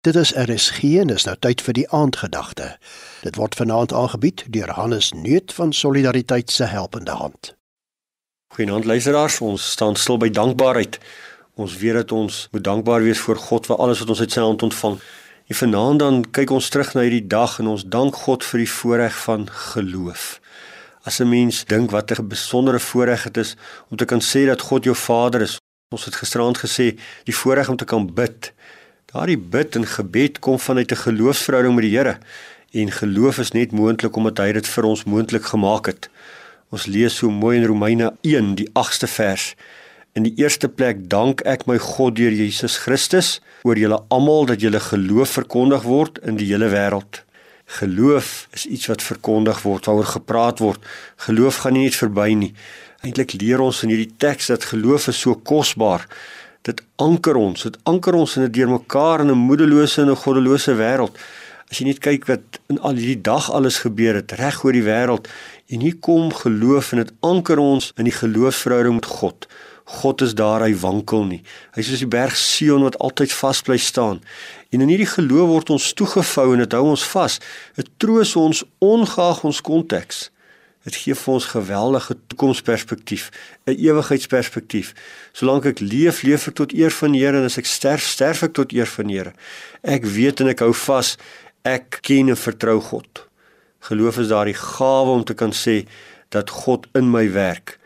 Dit is RSG en is nou tyd vir die aandgedagte. Dit word vanaand aangebied deur Hannes Nuut van Solidariteit se helpende hand. Goeienaand luisteraars, ons staan stil by dankbaarheid. Ons weet dat ons moet dankbaar wees vir God vir alles wat ons uit sy hand ontvang. En vanaand dan kyk ons terug na hierdie dag en ons dank God vir die voorreg van geloof. As 'n mens dink wat 'n besondere voorreg dit is om te kan sê dat God jou Vader is. Ons het gisteraand gesê die voorreg om te kan bid. Daardie bid en gebed kom vanuit 'n geloofsverhouding met die Here en geloof is net moontlik omdat hy dit vir ons moontlik gemaak het. Ons lees so mooi in Romeine 1 die 8ste vers. In die eerste plek dank ek my God deur Jesus Christus oor julle almal dat julle geloof verkondig word in die hele wêreld. Geloof is iets wat verkondig word, waaroor gepraat word. Geloof gaan nie net verby nie. Eintlik leer ons in hierdie teks dat geloof is so kosbaar dit anker ons, dit anker ons in 'n deurmekaar in 'n moedelose en 'n goddelose wêreld. As jy net kyk wat in al hierdie dag alles gebeur het reg oor die wêreld en hier kom geloof en dit anker ons in die geloofsverhouding met God. God is daar, hy wankel nie. Hy is soos die berg Sion wat altyd vas bly staan. En in hierdie geloof word ons toegevou en dit hou ons vas. Dit troos ons ongeag ons konteks. Dit gee vir ons geweldige toekomsperspektief, 'n ewigheidsperspektief. Solank ek leef, leef ek tot eer van die Here en as ek sterf, sterf ek tot eer van die Here. Ek weet en ek hou vas, ek ken en vertrou God. Geloof is daardie gawe om te kan sê dat God in my werk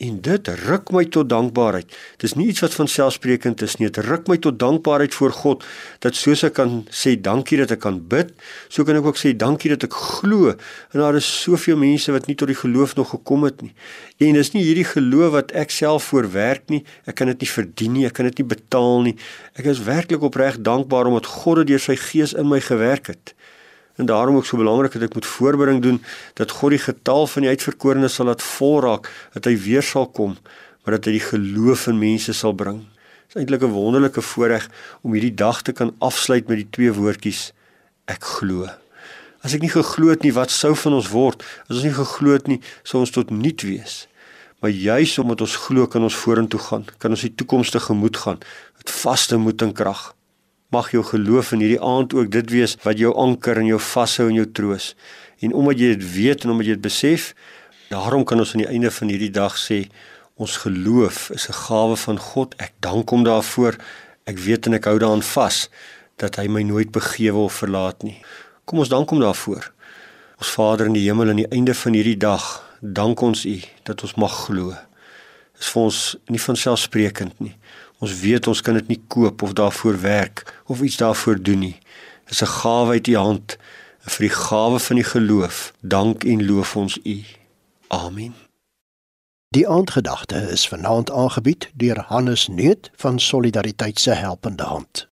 En dit ruk my tot dankbaarheid. Dis nie iets wat van selfsprekend is nie. Dit ruk my tot dankbaarheid voor God dat soos ek kan sê dankie dat ek kan bid, so kan ek ook sê dankie dat ek glo. En daar is soveel mense wat nie tot die geloof nog gekom het nie. En dis nie hierdie geloof wat ek self voorwerk nie. Ek kan dit nie verdien nie. Ek kan dit nie betaal nie. Ek is werklik opreg dankbaar omdat God dit deur sy gees in my gewerk het. En daarom ook so belangrik dat ek moet voorbereiding doen dat God die getal van die uitverkorenes sal laat volraak, dat hy weer sal kom, maar dat hy die geloof in mense sal bring. Dit is eintlik 'n wonderlike voorreg om hierdie dag te kan afsluit met die twee woordjies ek glo. As ek nie geglo het nie, wat sou van ons word? As ons nie geglo het nie, sou ons tot niet wees. Maar juis omdat ons glo, kan ons vorentoe gaan, kan ons die toekoms tegemoet gaan met vaste moed en krag. Mag jou geloof in hierdie aand ook dit wees wat jou anker en jou vashou en jou troos. En omdat jy dit weet en omdat jy dit besef, daarom kan ons aan die einde van hierdie dag sê ons geloof is 'n gawe van God. Ek dank hom daarvoor. Ek weet en ek hou daaraan vas dat hy my nooit begewe of verlaat nie. Kom ons dank hom daarvoor. Ons Vader in die hemel aan die einde van hierdie dag, dank ons U dat ons mag glo. Dit is vir ons nie van selfsprekend nie. Ons weet ons kan dit nie koop of daarvoor werk of iets daarvoor doen nie. Dit is 'n gawe uit U hand. En vir die gawe van die geloof, dank en loof ons U. Amen. Die aandgedagte is vanaand aangebied deur Hannes Nuut van Solidariteit se helpende hand.